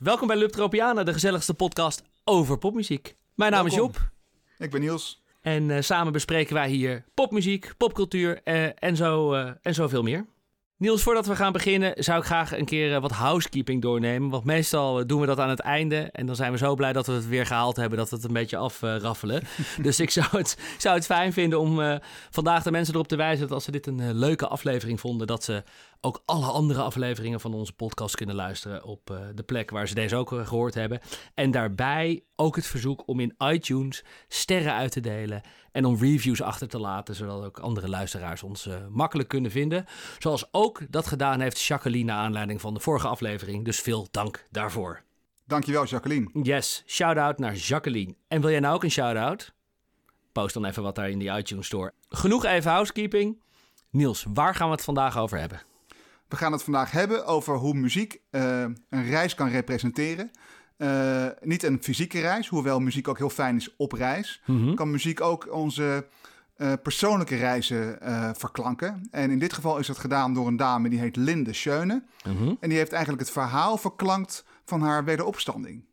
Welkom bij Lub Tropiana, de gezelligste podcast over popmuziek. Mijn naam is. Job Ik ben Niels. en eh, samen bespreken wij hier popmuziek, popcultuur eh, en, zo, eh, en zoveel meer. Niels, voordat we gaan beginnen zou ik graag een keer wat housekeeping doornemen. Want meestal doen we dat aan het einde. En dan zijn we zo blij dat we het weer gehaald hebben, dat we het een beetje afraffelen. dus ik zou het, zou het fijn vinden om vandaag de mensen erop te wijzen dat als ze dit een leuke aflevering vonden, dat ze ook alle andere afleveringen van onze podcast kunnen luisteren op eh, de plek waar ze deze ook eh, gehoord hebben. En daarbij ook het verzoek om in iTunes sterren uit te delen en om reviews achter te laten, zodat ook andere luisteraars ons eh, makkelijk kunnen vinden. Zoals ook dat gedaan heeft Jacqueline naar aanleiding van de vorige aflevering. Dus veel dank daarvoor. Dankjewel, Jacqueline. Yes, shout-out naar Jacqueline. En wil jij nou ook een shout-out? Post dan even wat daar in die iTunes Store. Genoeg even housekeeping. Niels, waar gaan we het vandaag over hebben? We gaan het vandaag hebben over hoe muziek eh, een reis kan representeren. Eh, niet een fysieke reis, hoewel muziek ook heel fijn is op reis. Kan muziek ook onze eh, persoonlijke reizen verklanken. En in dit geval is dat gedaan door een dame die heet Linde Schöne. Mhm. En die heeft eigenlijk het verhaal verklankt van haar wederopstanding.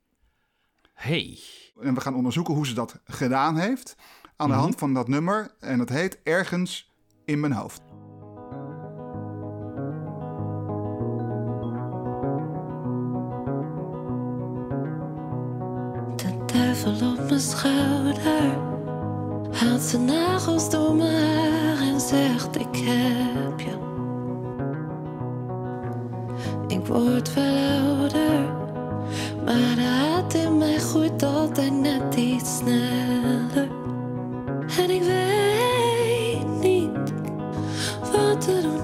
Hey. En we gaan onderzoeken hoe ze dat gedaan heeft. Aan de hand van dat nummer. En dat heet Ergens in mijn hoofd. Schouder haalt zijn nagels door mijn haar en zegt: Ik heb je. Ik word wel ouder, maar de haat in mij groeit altijd net iets sneller. En ik weet niet wat te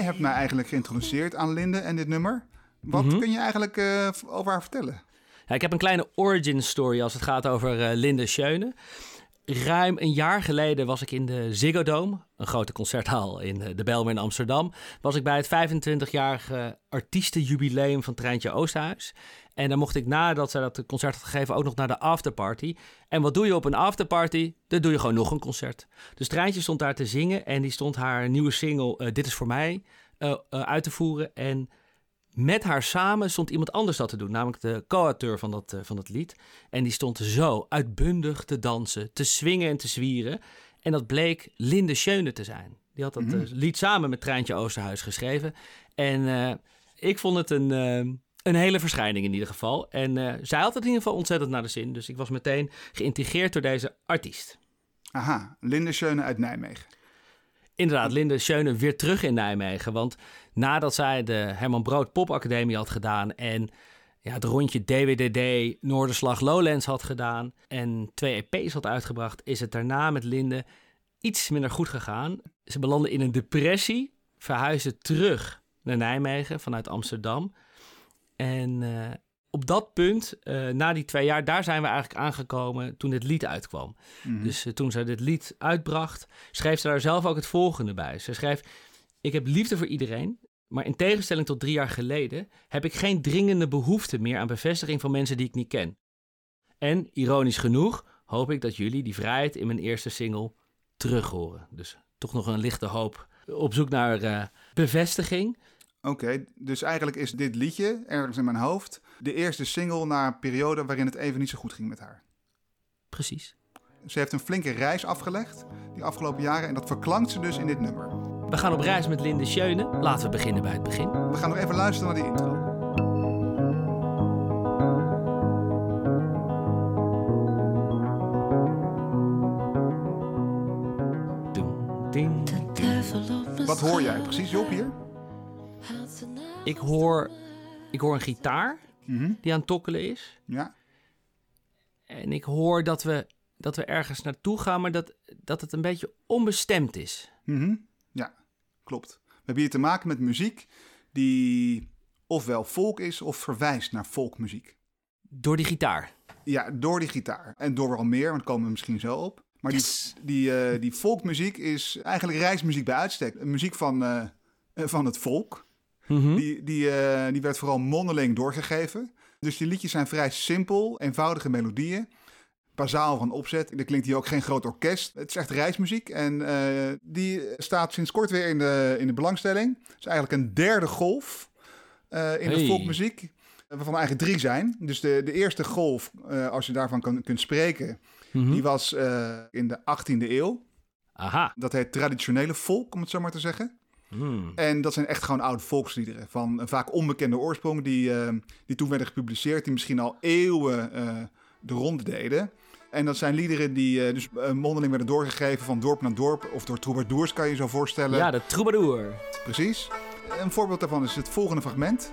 jij hebt mij eigenlijk geïntroduceerd aan Linde en dit nummer. Wat Mhm. kun je eigenlijk eh, over haar vertellen? Ja, ik heb een kleine origin story als het gaat over eh, Linde Schöne. Ruim een jaar geleden was ik in de Ziggo Dome, een grote concerthal in eh, de Belmer in Amsterdam. Was ik bij het 25-jarige artiestenjubileum van Treintje Oosterhuis. En dan mocht ik nadat zij dat concert had gegeven ook nog naar de afterparty. En wat doe je op een afterparty? Dan doe je gewoon nog een concert. Dus Treintje stond daar te zingen en die stond haar nieuwe single eh, Dit is voor mij eh, eh, uit te voeren. En met haar samen stond iemand anders dat te doen, namelijk de co-auteur van dat, van dat lied. En die stond zo uitbundig te dansen, te swingen en te zwieren. En dat bleek Linde Schöne te zijn. Die had dat eh, lied samen met Treintje Oosterhuis geschreven. En ik vond het een, een hele verschijning in ieder geval. En eh, zij had het in ieder geval ontzettend naar de zin. Dus ik was meteen geïntegreerd door deze artiest. Aha, Linde Schöne uit Nijmegen. Inderdaad, Linde Schöne weer terug in Nijmegen. Want nadat zij de Herman Brood Popacademie had gedaan en ja, het rondje DWDD Noorderslag Lowlands had gedaan en twee EP's had uitgebracht, is het daarna met Linde iets minder goed gegaan. Ze belandde in een depressie, verhuisde terug naar Nijmegen vanuit Amsterdam. En eh, op dat punt, eh, na die twee jaar, daar zijn we eigenlijk aangekomen toen dit lied uitkwam. Dus eh, toen zij dit lied uitbracht, schreef ze daar zelf ook het volgende bij. Ze schreef: Ik heb liefde voor iedereen, maar in tegenstelling tot drie jaar geleden heb ik geen dringende behoefte meer aan bevestiging van mensen die ik niet ken. En ironisch genoeg hoop ik dat jullie die vrijheid in mijn eerste single terug horen. Dus toch nog een lichte hoop op zoek naar bevestiging. Oké, dus eigenlijk is dit liedje, ergens in mijn hoofd, de eerste single na een periode waarin het even niet zo goed ging met haar. Precies. Ze heeft een flinke reis afgelegd die afgelopen jaren en dat verklankt ze dus in dit nummer. We gaan op reis met Linde Schöne. Laten we beginnen bij het begin. We gaan nog even luisteren naar die intro. Wat hoor jij precies, Job, hier? Ik hoor, ik hoor een gitaar Mhm. die aan het tokkelen is. Ja, En ik hoor dat we, dat we ergens naartoe gaan, maar dat, dat het een beetje onbestemd is. Mhm. ja, klopt. We hebben hier te maken met muziek die ofwel folk is of verwijst naar folkmuziek. Door die gitaar. Ja, door die gitaar. En door wel meer, want daar komen we misschien zo op. Maar Yes. die, die, eh, die folkmuziek is eigenlijk reismuziek bij uitstek. Muziek van, eh, eh, van het volk. Mhm. Die, die, eh, die werd vooral mondeling doorgegeven. Dus die liedjes zijn vrij simpel, eenvoudige melodieën. Bazaal van opzet. Er klinkt hier ook geen groot orkest. Het is echt reismuziek. En eh, die staat sinds kort weer in de, in de belangstelling. Het is eigenlijk een derde golf eh, in Hey. de folkmuziek. eh, Waarvan er eigenlijk drie zijn. Dus de, de eerste golf, als je daarvan kan, kunt spreken, Mhm. die was in de 18e eeuw. Aha. Dat heet traditionele volk, om het zo maar te zeggen. Hmm. En dat zijn echt gewoon oude volksliederen van eh, vaak onbekende oorsprong die, eh, die toen werden gepubliceerd, die misschien al eeuwen eh, de ronde deden. En dat zijn liederen die eh, dus mondeling werden doorgegeven van dorp naar dorp of door troubadours kan je je zo voorstellen. Ja, de troubadour. Precies. Een voorbeeld daarvan is het volgende fragment.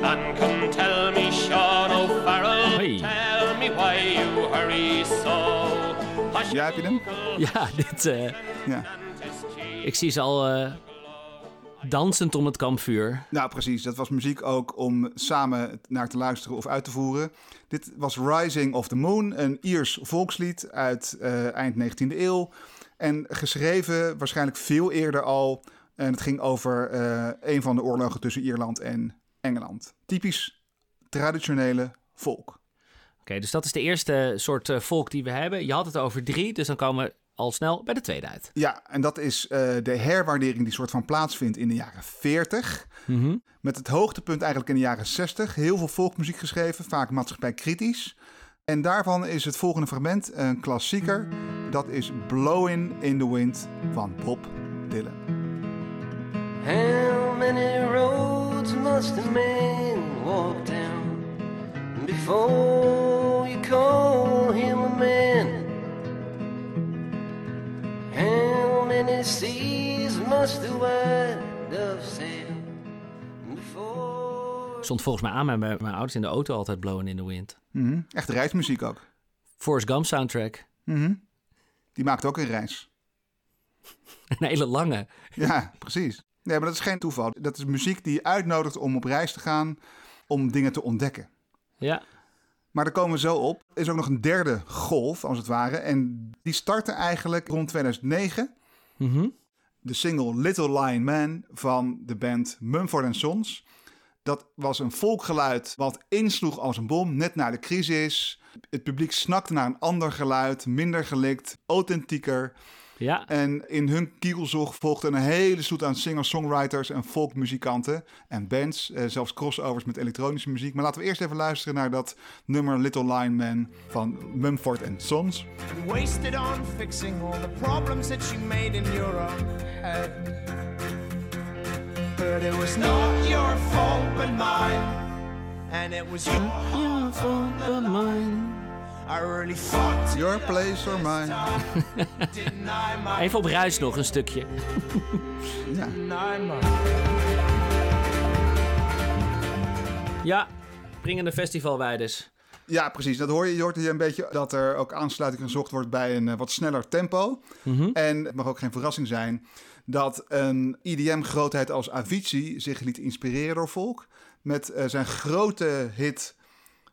None can tell me, Sean O'Farrell. Hey. Tell me why you hurry so. Hush, Ja, heb je hem? Ja, dit... eh, Ja. Ik zie ze al eh, dansend om het kampvuur. Nou, precies. Dat was muziek ook om samen naar te luisteren of uit te voeren. Dit was Rising of the Moon, een Iers volkslied uit eh, eind 19e eeuw. En geschreven waarschijnlijk veel eerder al. En het ging over eh, een van de oorlogen tussen Ierland en Engeland. Typisch traditionele volk. Oké, dus dat is de eerste soort volk die we hebben. Je had het over drie, dus dan komen al snel bij de tweede uit. Ja, en dat is eh, de herwaardering die soort van plaatsvindt in de jaren 40. Met het hoogtepunt eigenlijk in de jaren 60. Heel veel volkmuziek geschreven, vaak maatschappijkritisch. En daarvan is het volgende fragment een klassieker. Dat is Blowing in the Wind van Bob Dylan. How many roads must a man walk down before you call him a man? How many seas must the white dove sail before? Stond volgens mij aan bij mijn mijn ouders in de auto altijd Blowing in the Wind. Mhm, Echt reismuziek ook. Forrest Gump soundtrack. Mhm. Die maakt ook een reis. Een hele lange. Ja, precies. Nee, maar dat is geen toeval. Dat is muziek die je uitnodigt om op reis te gaan, om dingen te ontdekken. Ja. Maar daar komen we zo op. Er is ook nog een derde golf, als het ware. En die startte eigenlijk rond 2009. Mhm. De single Little Lion Man van de band Mumford Sons. Dat was een volkgeluid wat insloeg als een bom, net na de crisis. Het publiek snakte naar een ander geluid, minder gelikt, authentieker. Ja. En in hun kielzog volgde een hele stoet aan singer-songwriters en folkmuzikanten en bands. eh, zelfs crossovers met elektronische muziek. Maar laten we eerst even luisteren naar dat nummer Little Lion Man van Mumford Sons. wasted on fixing all the problems that you made in your own head. But it was not your fault but mine, and it was your fault but mine. Your place or mine. deny my Even op reis nog een stukje. Ja. Ja. Springende festivalweiders. Ja, precies. Dat hoor je. Je hoort hier een beetje dat er ook aansluiting gezocht wordt bij een eh, wat sneller tempo. En het mag ook geen verrassing zijn dat een IDM-grootheid als Avicii zich liet inspireren door volk. Met eh, zijn grote hit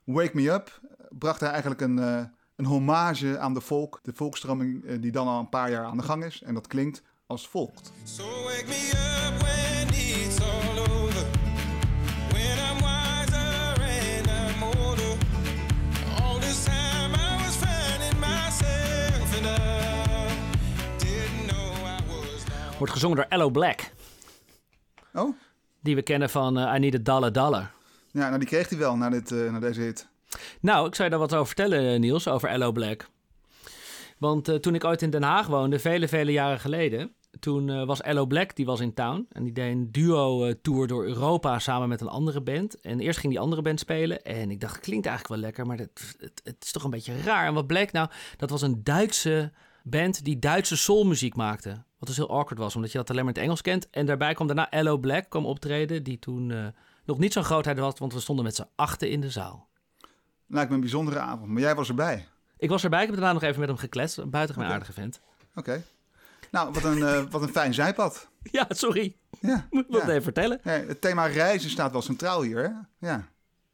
Wake Me Up bracht hij eigenlijk een, eh, een hommage aan de volk. De volkstroming eh, die dan al een paar jaar aan de gang is. En dat klinkt als volgt. So wake me up when it's all over. When I'm wiser and I'm older. All this time I was finding myself and I didn't know I was lost. Wordt gezongen door Ello Black. Oh, Die we kennen van eh, I Need a Dollar Dollar. ja, nou die kreeg hij wel na, dit, eh, na deze hit. Nou, ik zou je daar wat over vertellen, eh, Niels, over Ello Black. Want eh, toen ik ooit in Den Haag woonde, vele, vele jaren geleden... toen eh, was Ello Black, die was in town. En die deed een duo-tour door Europa samen met een andere band. En eerst ging die andere band spelen. En ik dacht, klinkt eigenlijk wel lekker, maar het, het is toch een beetje raar. En wat bleek nou? Dat was een Duitse band die Duitse soulmuziek maakte. Wat dus heel awkward was, omdat je dat alleen maar in het Engels kent. En daarbij kwam daarna Ello Black kwam optreden, die toen nog niet zo'n grootheid was... want we stonden met z'n achten in de zaal. Lijkt me een bijzondere avond, maar jij was erbij. Ik was erbij, ik heb daarna nog even met hem gekletst. Een buitengewoon aardige vent. Oké. Nou, wat een, eh, wat een fijn zijpad. Ja, sorry. Ja, Moet ik dat even vertellen? Het thema reizen staat wel centraal hier, hè? Ja.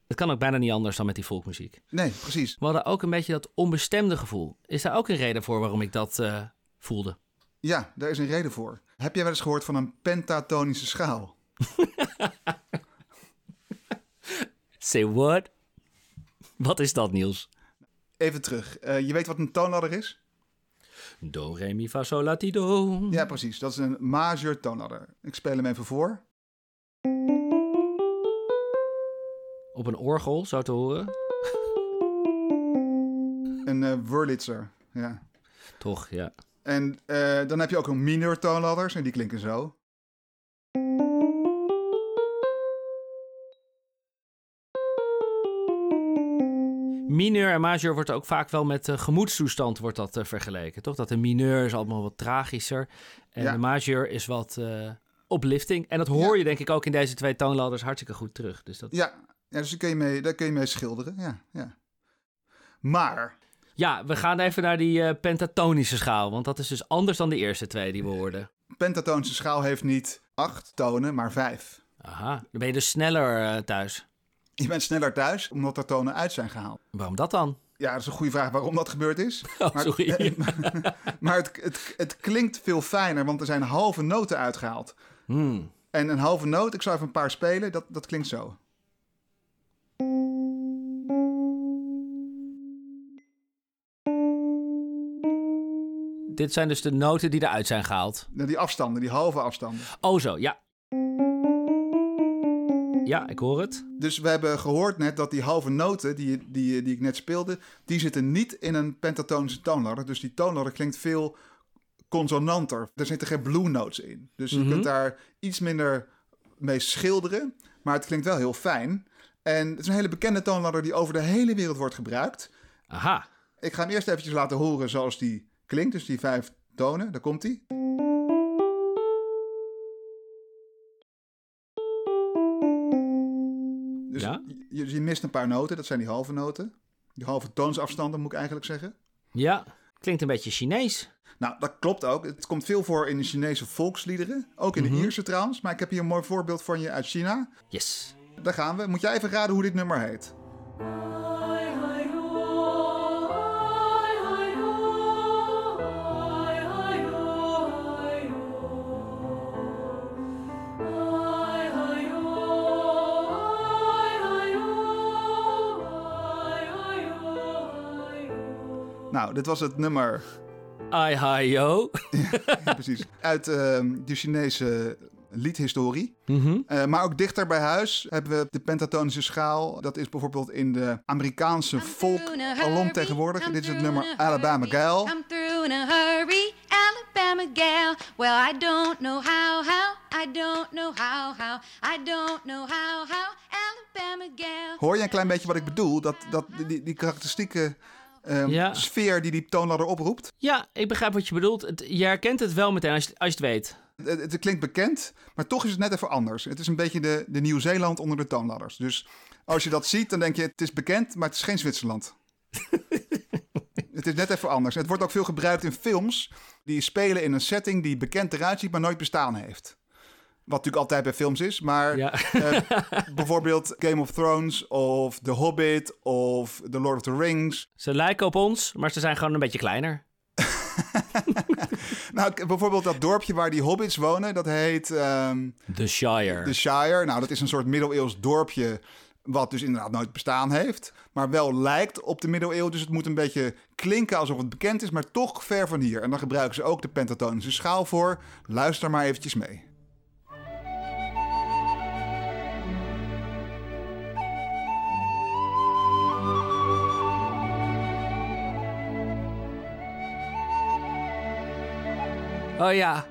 Het kan ook bijna niet anders dan met die volkmuziek. Nee, precies. We hadden ook een beetje dat onbestemde gevoel. Is daar ook een reden voor waarom ik dat eh, voelde? Ja, daar is een reden voor. Heb jij wel eens gehoord van een pentatonische schaal? Say what? Wat is dat, Niels? Even terug. Eh, je weet wat een toonladder is? Do, re, mi, fa, sol, la, ti, do. Ja, precies. Dat is een majeur toonladder. Ik speel hem even voor. Op een orgel, zo te horen. Een eh Wurlitzer. Ja. Toch, ja. En eh, dan heb je ook een mineur toonladders en die klinken zo. Mineur en majeur wordt ook vaak wel met uh, gemoedstoestand wordt dat, eh, vergeleken, toch? Dat de mineur is allemaal wat tragischer en Ja. de majeur is wat eh, uplifting. En dat hoor je denk ik ook in deze twee toonladders hartstikke goed terug. Dus dat... Ja, ja dus daar kun, je mee, daar kun je mee schilderen. Ja, ja. Maar, Ja, we gaan even naar die eh, pentatonische schaal, want dat is dus anders dan de eerste twee die we hoorden. pentatonische schaal heeft niet acht tonen, maar vijf. Aha, dan ben je dus sneller eh, thuis. Je bent sneller thuis omdat er tonen uit zijn gehaald. Waarom dat dan? Ja, dat is een goede vraag waarom dat gebeurd is. Oh, Maar- sorry. Maar het, het, het klinkt veel fijner, want er zijn halve noten uitgehaald. Hmm. En een halve noot, ik zal even een paar spelen, dat, dat klinkt zo. Dit zijn dus de noten die eruit zijn gehaald. Nou, Die afstanden, die halve afstanden. Oh zo, ja. Ja, ik hoor het. Dus we hebben gehoord net dat die halve noten die, die, die ik net speelde, die zitten niet in een pentatonische toonladder. Dus die toonladder klinkt veel consonanter. Er zitten geen blue notes in. Dus je kunt daar iets minder mee schilderen, maar het klinkt wel heel fijn. En het is een hele bekende toonladder die over de hele wereld wordt gebruikt. Aha. Ik ga hem eerst eventjes laten horen zoals die klinkt. Dus die vijf tonen, daar komt hij. Je, je mist een paar noten, dat zijn die halve noten. Die halve toonsafstanden moet ik eigenlijk zeggen. Ja, klinkt een beetje Chinees. Nou, dat klopt ook. Het komt veel voor in de Chinese volksliederen. Ook in de Ierse trouwens. Maar ik heb hier een mooi voorbeeld van je uit China. Yes. Daar gaan we. Moet jij even raden hoe dit nummer heet? Nou, dit was het nummer Ai hi yo. Ja, precies. Uit ehm, de Chinese liedhistorie. Mhm. Eh, maar ook dichter bij huis hebben we de pentatonische schaal. Dat is bijvoorbeeld in de Amerikaanse folk alom tegenwoordig. Dit is het nummer Alabama Gal. I'm through in a hurry, Alabama gal. Well, I don't know how, how. I don't know how, how. I don't know how, how. Alabama gal. Hoor je een klein beetje wat ik bedoel? Dat, dat, die, die karakteristieke Ja. sfeer die die toonladder oproept. Ja, ik begrijp wat je bedoelt. Het, je herkent het wel meteen als je, als je het weet. Het, het klinkt bekend, maar toch is het net even anders. Het is een beetje de, de Nieuw-Zeeland onder de toonladders. Dus als je dat ziet, dan denk je het is bekend, maar het is geen Zwitserland. het is net even anders. Het wordt ook veel gebruikt in films die spelen in een setting die bekend eruit ziet, maar nooit bestaan heeft. Wat natuurlijk altijd bij films is, maar Ja. eh, bijvoorbeeld Game of Thrones of The Hobbit of The Lord of the Rings. Ze lijken op ons, maar ze zijn gewoon een beetje kleiner. Nou, bijvoorbeeld dat dorpje waar die hobbits wonen, dat heet ehm, The Shire. The Shire. Nou, dat is een soort middeleeuws dorpje wat dus inderdaad nooit bestaan heeft, maar wel lijkt op de middeleeuwen. Dus het moet een beetje klinken alsof het bekend is, maar toch ver van hier. En dan gebruiken ze ook de pentatonische schaal voor. Luister maar eventjes mee. Oh ja.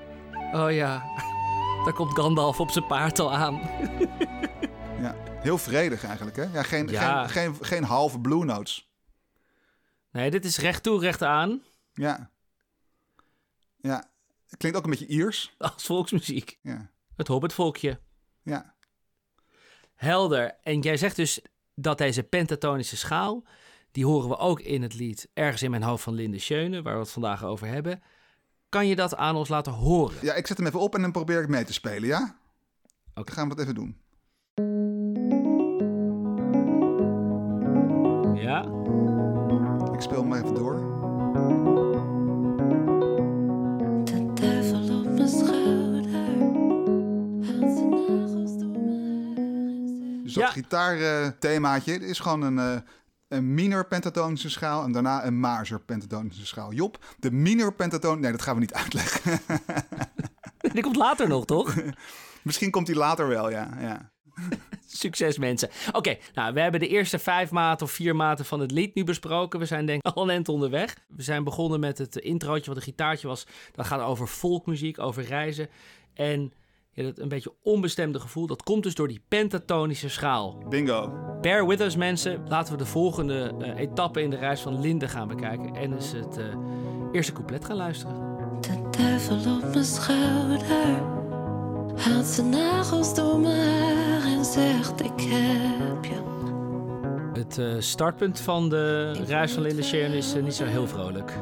Oh ja. Daar komt Gandalf op zijn paard al aan. Ja, heel vredig eigenlijk, hè? Ja, geen, Ja. Geen, geen, geen halve blue notes. Nee, dit is recht toe, recht aan. Ja. Ja, klinkt ook een beetje Iers. Als volksmuziek. Ja, Het Hobbitvolkje. ja. Helder. En jij zegt dus dat deze pentatonische schaal... die horen we ook in het lied Ergens in mijn hoofd van Linde Schöne... waar we het vandaag over hebben. Kan je dat aan ons laten horen? Ja, ik zet hem even op en dan probeer ik mee te spelen, ja? Oké. Gaan we dat even doen. Ja? Ik speel hem even door. De duivel op mijn schouder. Haalt zijn nagels door mijn haar en zegt... Dus dat Ja. gitaarthemaatje is gewoon een, eh, een minor pentatonische schaal en daarna een major pentatonische schaal. Job, de minor pentatoon... Nee, dat gaan we niet uitleggen. Die komt later nog, toch? Misschien komt die later wel, ja. ja. Succes mensen. Oké, nou, we hebben de eerste vijf maten of vier maten van het lied nu besproken. We zijn denk ik al een eind onderweg. We zijn begonnen met het introotje wat een gitaartje was. Dat gaat over folkmuziek, over reizen. En ja, dat een beetje onbestemde gevoel, dat komt dus door die pentatonische schaal. Bingo. Bear with us mensen. Laten we de volgende eh, etappe in de reis van Linde gaan bekijken. En eens het eh, eerste couplet gaan luisteren. De duivel op mijn schouder haalt zijn nagels door mijn haar en zegt: Ik heb je. Het eh, startpunt van de reis van Linde Sharon is niet zo heel vrolijk.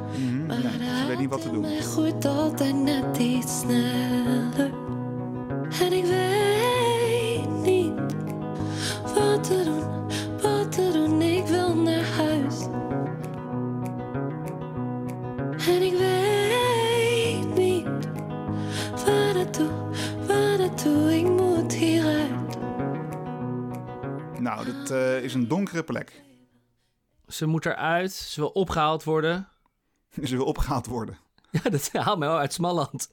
Maar nee, ze weet niet wat te doen. Hij groeit altijd net iets sneller. En ik weet niet wat te doen, wat te doen. Ik wil naar huis. En ik weet niet waar naartoe, waar naartoe. Ik moet hieruit. Nou, dat eh, is een donkere plek. Ze moet eruit, ze wil opgehaald worden. Ze wil opgehaald worden. Ja, dat haalt mij wel uit Smalland.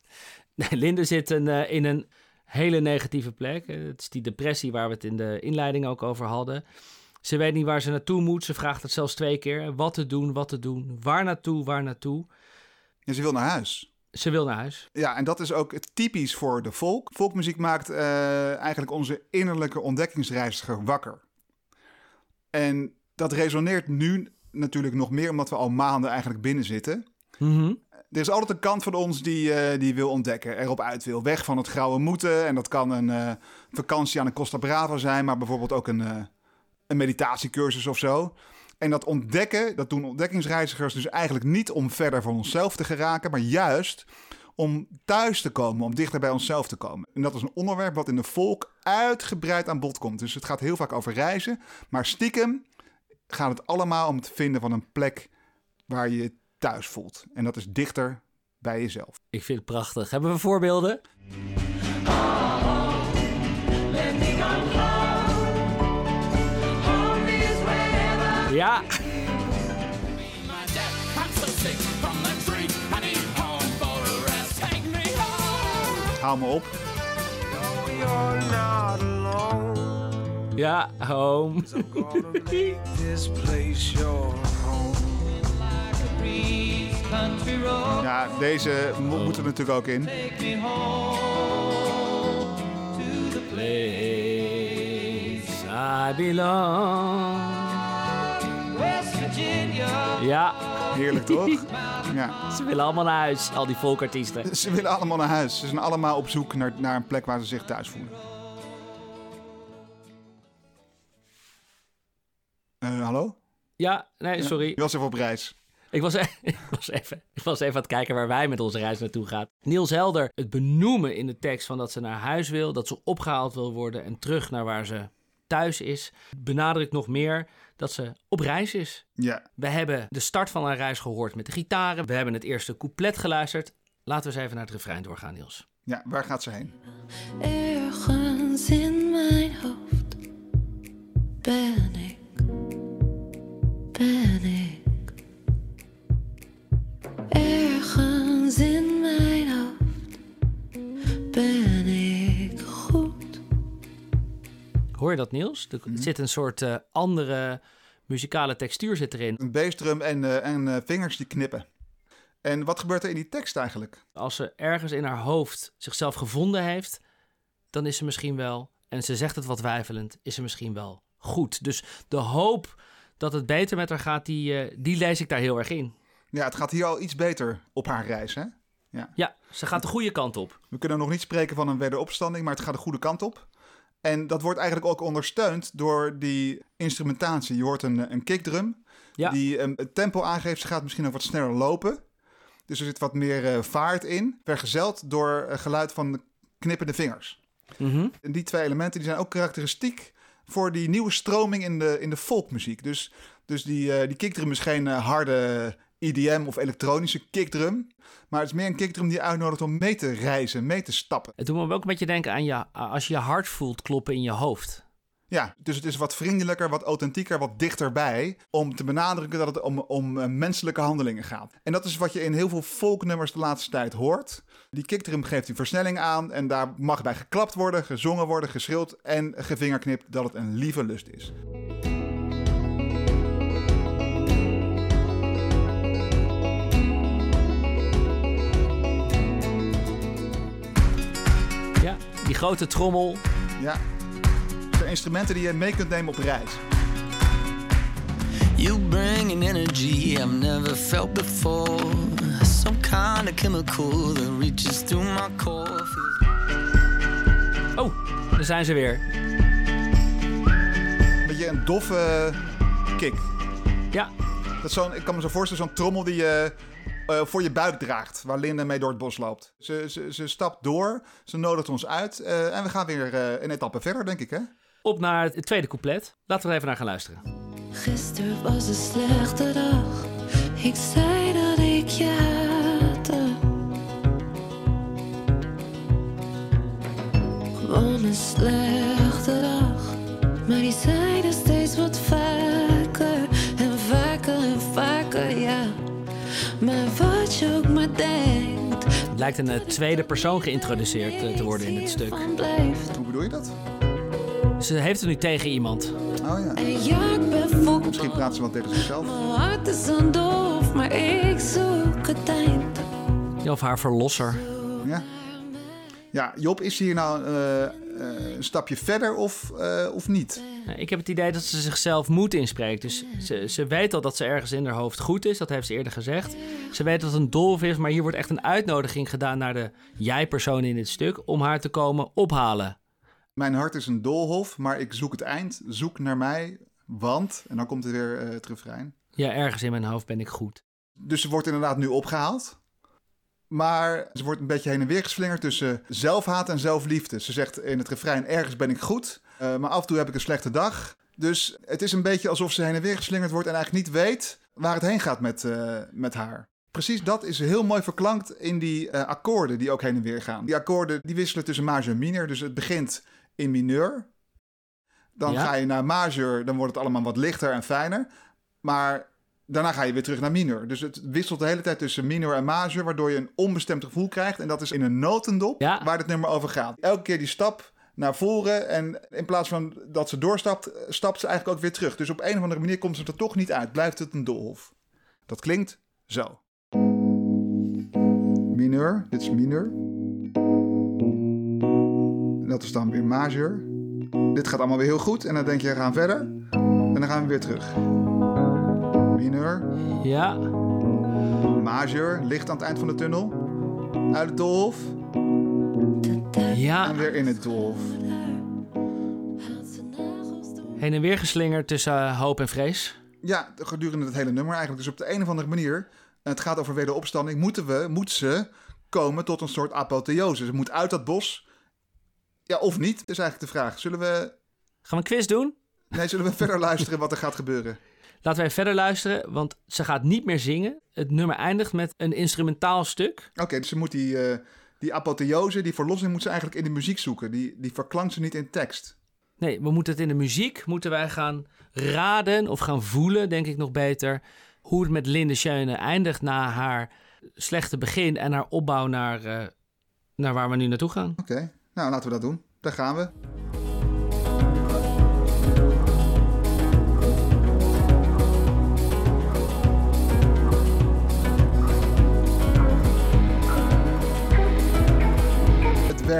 Nee, Linde zit een, eh, in een hele negatieve plek. Eh, Het is die depressie waar we het in de inleiding ook over hadden. Ze weet niet waar ze naartoe moet. Ze vraagt het zelfs twee keer. Wat te doen, wat te doen. Waar naartoe, waar naartoe. En ze wil naar huis. Ze wil naar huis. Ja, en dat is ook typisch voor de folk. Folkmuziek maakt eh, eigenlijk onze innerlijke ontdekkingsreiziger wakker. En dat resoneert nu natuurlijk nog meer omdat we al maanden eigenlijk binnen zitten. Mhm. Er is altijd een kant van ons die, eh, die wil ontdekken, erop uit wil. Weg van het grauwe moeten. En dat kan een eh, vakantie aan de Costa Brava zijn, maar bijvoorbeeld ook een, eh, een meditatiecursus of zo. En dat ontdekken, dat doen ontdekkingsreizigers dus eigenlijk niet om verder van onszelf te geraken, maar juist om thuis te komen, om dichter bij onszelf te komen. En dat is een onderwerp wat in de volk uitgebreid aan bod komt. Dus het gaat heel vaak over reizen, maar stiekem gaat het allemaal om het vinden van een plek waar je thuis voelt. En dat is dichter bij jezelf. Ik vind het prachtig. Hebben we voorbeelden? Ja. Haal me op. Ja, home. Ja, deze mo- moeten er natuurlijk ook in. Place I belong. Ja, Heerlijk toch? Ja. ze willen allemaal naar huis, al die volkartiesten. Ze willen allemaal naar huis. Ze zijn allemaal op zoek naar, naar een plek waar ze zich thuis voelen. Eh, hallo? Ja, nee, sorry. Je was even op reis. Ik was, e- ik, was even, ik was even aan het kijken waar wij met onze reis naartoe gaan. Niels Helder, het benoemen in de tekst van dat ze naar huis wil, dat ze opgehaald wil worden en terug naar waar ze thuis is, benadrukt nog meer dat ze op reis is. Ja. We hebben de start van haar reis gehoord met de gitaren. We hebben het eerste couplet geluisterd. Laten we eens even naar het refrein doorgaan, Niels. ja, waar gaat ze heen? Ergens in mijn hoofd ben ik, ben ik. In mijn hoofd ben ik goed. Hoor je dat, Niels? Er zit een soort eh, andere muzikale textuur zit erin. Een bassdrum en, eh, en eh, vingers die knippen. En wat gebeurt er in die tekst eigenlijk? Als ze ergens in haar hoofd zichzelf gevonden heeft, dan is ze misschien wel, en ze zegt het wat weifelend, is ze misschien wel goed. Dus de hoop dat het beter met haar gaat, die, eh, die lees ik daar heel erg in. Ja, het gaat hier al iets beter op haar reis, hè? Ja, ze gaat de goede kant op. We kunnen nog niet spreken van een wederopstanding, maar het gaat de goede kant op. En dat wordt eigenlijk ook ondersteund door die instrumentatie. Je hoort een, een kickdrum Ja. die um, het tempo aangeeft. Ze gaat misschien nog wat sneller lopen. Dus er zit wat meer eh, vaart in, vergezeld door eh, geluid van knippende vingers. Mhm. En die twee elementen die zijn ook karakteristiek voor die nieuwe stroming in de, in de folkmuziek. Dus, dus die, eh, die kickdrum is geen eh, harde IDM of elektronische kickdrum. Maar het is meer een kickdrum die je uitnodigt om mee te reizen, mee te stappen. Het doet me ook een beetje denken aan je, als je je hart voelt kloppen in je hoofd. Ja, dus het is wat vriendelijker, wat authentieker, wat dichterbij. Om te benadrukken dat het om, om eh, menselijke handelingen gaat. En dat is wat je in heel veel folknummers de laatste tijd hoort. Die kickdrum geeft die versnelling aan. En daar mag bij geklapt worden, gezongen worden, geschreeuwd en gevingerknipt dat het een lieve lust is. Grote trommel. Ja, het zijn instrumenten die je mee kunt nemen op reis. You bring an energy I've never felt before. Some kind of chemical that reaches through my core. Oh, daar zijn ze weer. Een beetje een doffe kick. Ja, Dat is zo'n, ik kan me zo voorstellen, zo'n trommel die je eh, voor je buik draagt. Waar Linda mee door het bos loopt. Ze, ze, ze stapt door, ze nodigt ons uit. eh, en we gaan weer eh, een etappe verder, denk ik, hè? op naar het tweede couplet. Laten we er even naar gaan luisteren. Gisteren was een slechte dag. Ik zei dat ik je haatte. Gewoon een slechte lijkt een eh, tweede persoon geïntroduceerd eh, te worden in het stuk. Hoe bedoel je dat? Ze heeft het nu tegen iemand. Oh ja. Ja. Misschien praat ze wel tegen zichzelf. Mijn hart is doof, maar ik zoek het eind. Of haar verlosser. Ja. Ja, Job, is hier nou eh, eh, een stapje verder of, eh, of niet? Nou, Ik heb het idee dat ze zichzelf moed inspreekt. Dus ze, ze weet al dat ze ergens in haar hoofd goed is. Dat heeft ze eerder gezegd. Ze weet dat het een dolf is. Maar hier wordt echt een uitnodiging gedaan naar de jij-persoon in dit stuk. Om haar te komen ophalen. Mijn hart is een doolhof, maar ik zoek het eind. Zoek naar mij, want... En dan komt er weer eh, het refrein. Ja, ergens in mijn hoofd ben ik goed. Dus ze wordt inderdaad nu opgehaald. Maar ze wordt een beetje heen en weer geslingerd tussen zelfhaat en zelfliefde. Ze zegt in het refrein, ergens ben ik goed, eh, maar af en toe heb ik een slechte dag. Dus het is een beetje alsof ze heen en weer geslingerd wordt en eigenlijk niet weet waar het heen gaat met, eh, met haar. Precies dat is heel mooi verklankt in die eh, akkoorden die ook heen en weer gaan. Die akkoorden die wisselen tussen majeur en mineur. Dus het begint in mineur. Dan Ja. ga je naar majeur, dan wordt het allemaal wat lichter en fijner. Maar daarna ga je weer terug naar mineur. Dus het wisselt de hele tijd tussen mineur en majeur, waardoor je een onbestemd gevoel krijgt. En dat is in een notendop Ja. waar het nummer over gaat. Elke keer die stap naar voren en in plaats van dat ze doorstapt, eh, stapt ze eigenlijk ook weer terug. Dus op een of andere manier komt ze er toch niet uit. Blijft het een doolhof. Dat klinkt zo. Mineur, dit is mineur. Dat is dan weer majeur. Dit gaat allemaal weer heel goed. En dan denk je, we gaan verder. En dan gaan we weer terug. Mineur, Ja, majeur, licht aan het eind van de tunnel. Uit het doolhof ja. en weer in het doolhof. Heen en weer geslingerd tussen eh, hoop en vrees. Ja, gedurende het hele nummer eigenlijk. Dus op de een of andere manier, het gaat over wederopstanding, moeten we, moet ze komen tot een soort apotheose. Ze moet uit dat bos. Ja, of niet, is eigenlijk de vraag. Zullen we, Gaan we een quiz doen? nee, zullen we verder luisteren wat er gaat gebeuren? Laten wij verder luisteren, want ze gaat niet meer zingen. Het nummer eindigt met een instrumentaal stuk. Oké, dus ze moet die, eh, die apotheose, die verlossing, moet ze eigenlijk in de muziek zoeken. Die, die verklankt ze niet in tekst. Nee, we moeten het in de muziek, moeten wij gaan raden of gaan voelen, denk ik nog beter, hoe het met Linde Schöne eindigt na haar slechte begin en haar opbouw naar, eh, naar waar we nu naartoe gaan. Oké, nou laten we dat doen. Daar gaan we.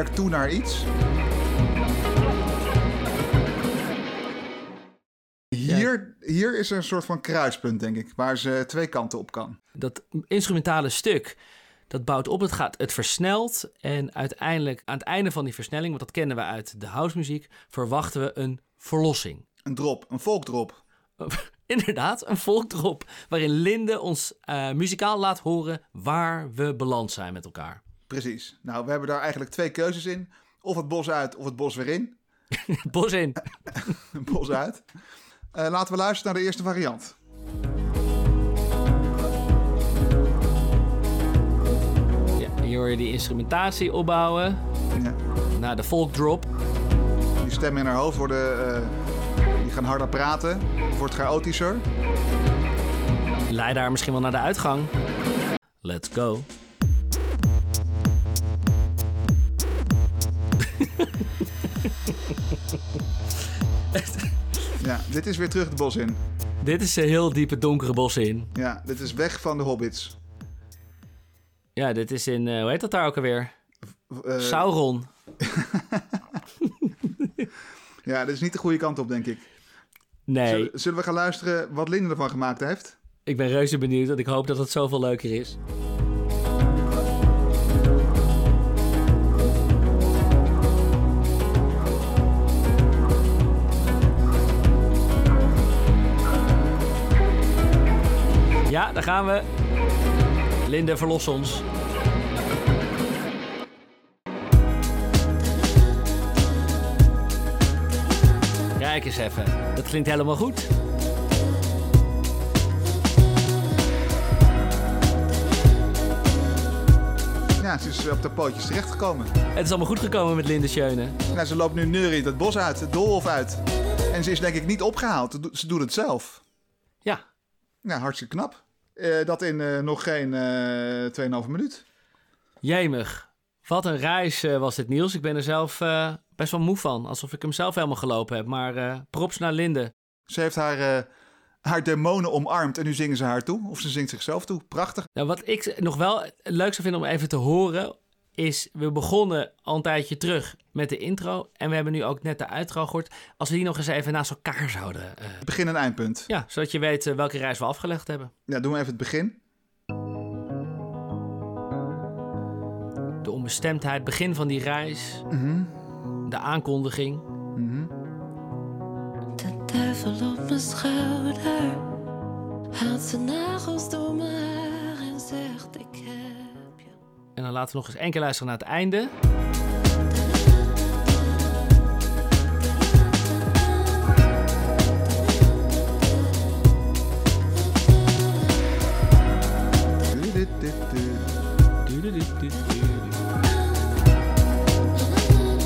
Het werkt toe naar iets. Hier, hier is er een soort van kruispunt, denk ik, waar ze twee kanten op kan. Dat instrumentale stuk, dat bouwt op, het gaat, het versnelt en uiteindelijk aan het einde van die versnelling, want dat kennen we uit de housemuziek, verwachten we een verlossing. Een drop, een volkdrop. Inderdaad, een volkdrop waarin Linde ons eh, muzikaal laat horen waar we beland zijn met elkaar. Precies. Nou, we hebben daar eigenlijk twee keuzes in. Of het bos uit of het bos weer in. Bos in. bos uit. Eh, laten we luisteren naar de eerste variant. Ja, hier hoor je die instrumentatie opbouwen Ja. naar de volkdrop. Die stemmen in haar hoofd worden, eh, die gaan harder praten. Het wordt chaotischer. Leid daar misschien wel naar de uitgang. Let's go. Ja, dit is weer terug het bos in. Dit is een heel diepe donkere bos in. Ja, dit is weg van de hobbits. Ja, dit is in, eh, hoe heet dat daar ook alweer? Eh, Sauron. ja, dit is niet de goede kant op, denk ik. Nee, Zullen, zullen we gaan luisteren wat Linde ervan gemaakt heeft? ik ben reuze benieuwd, want ik hoop dat het zoveel leuker is. Ja, daar gaan we. Linde, verlos ons. Kijk eens even. Dat klinkt helemaal goed. Ja, ze is op de pootjes terechtgekomen. Het is allemaal goed gekomen met Linde Schöne. Nou, ze loopt nu neuriënd het bos uit, het doolhof uit. En ze is denk ik niet opgehaald. Ze doet- het zelf. Ja, Ja, hartstikke knap. Eh, dat in eh, nog geen eh 2,5 minuut. jemig. Wat een reis was dit, Niels. Ik ben er zelf best wel moe van. Alsof ik hem zelf helemaal gelopen heb. Maar props naar Linde. Ze heeft haar, haar demonen omarmd en nu zingen ze haar toe. Of ze zingt zichzelf toe. Prachtig. Nou, wat ik nog wel leuk zou vinden om even te horen... is, we begonnen al een tijdje terug met de intro... en we hebben nu ook net de outro gehoord. Als we die nog eens even naast elkaar zouden... eh, Begin en eindpunt. ja, zodat je weet eh, welke reis we afgelegd hebben. Ja, doen we even het begin. De onbestemdheid, begin van die reis... de aankondiging... De duivel op mijn schouder haalt zijn nagels door mijn haar en zegt: Ik. En dan laten we nog eens één keer luisteren naar het einde.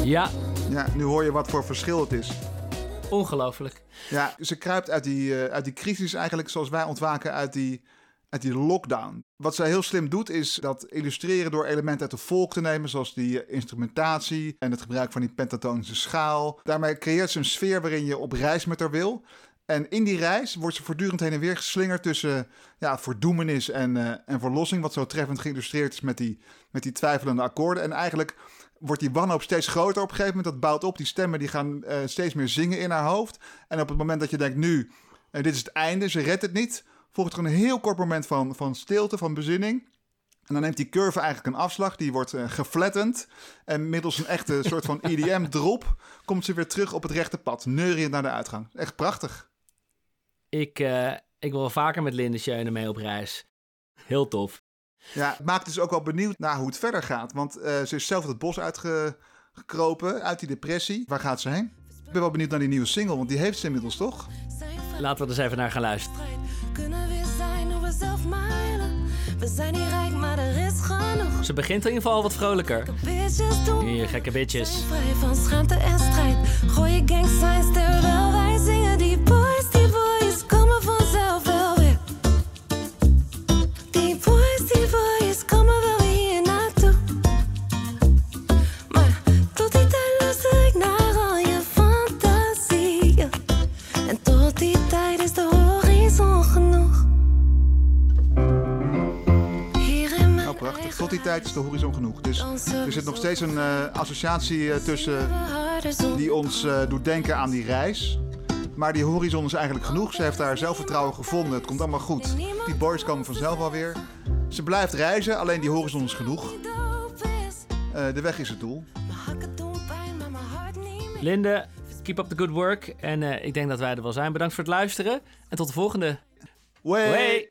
Ja, Ja, nu hoor je wat voor verschil het is. ongelooflijk. Ja, ze kruipt uit die, eh, uit die crisis eigenlijk zoals wij ontwaken uit die, uit die lockdown. Wat zij heel slim doet is dat illustreren door elementen uit de volk te nemen, zoals die eh, instrumentatie en het gebruik van die pentatonische schaal. Daarmee creëert ze een sfeer waarin je op reis met haar wil. En in die reis wordt ze voortdurend heen en weer geslingerd tussen ja, verdoemenis en, eh, en verlossing. Wat zo treffend geïllustreerd is met die, met die twijfelende akkoorden. En eigenlijk wordt die wanhoop steeds groter op een gegeven moment. Dat bouwt op. Die stemmen die gaan eh, steeds meer zingen in haar hoofd. En op het moment dat je denkt, nu, dit is het einde, ze redt het niet. Volgt er een heel kort moment van, van stilte, van bezinning. En dan neemt die curve eigenlijk een afslag. Die wordt eh geflattend. En middels een echte soort van EDM-drop... komt ze weer terug op het rechte pad. Neuriënd naar de uitgang. Echt prachtig. Ik, eh, ik wil vaker met Linde Schöne mee op reis. Heel tof. Ja, het maakt dus ook wel benieuwd naar hoe het verder gaat. Want eh, ze is zelf het bos uitgekropen, uit die depressie. Waar gaat ze heen? Ik ben wel benieuwd naar die nieuwe single, want die heeft ze inmiddels toch? Laten we er eens even naar gaan luisteren. Kunnen we zijn hoe we zelf mijlen? We zijn niet rijk, maar er is genoeg. Ze begint in ieder geval wat vrolijker. Hier, gekke bitches. vrij van schaamte en strijd. Gooi je gangsigns terwijl wij zingen. Die de horizon genoeg. Dus er zit nog steeds een eh, associatie eh, tussen die ons eh, doet denken aan die reis. Maar die horizon is eigenlijk genoeg. Ze heeft haar zelfvertrouwen gevonden. Het komt allemaal goed. Die boys komen vanzelf wel weer. Ze blijft reizen, alleen die horizon is genoeg. Eh, de weg is het doel. Linde, Keep up the good work. En eh, ik denk dat wij er wel zijn. Bedankt voor het luisteren. En tot de volgende. Way. Way.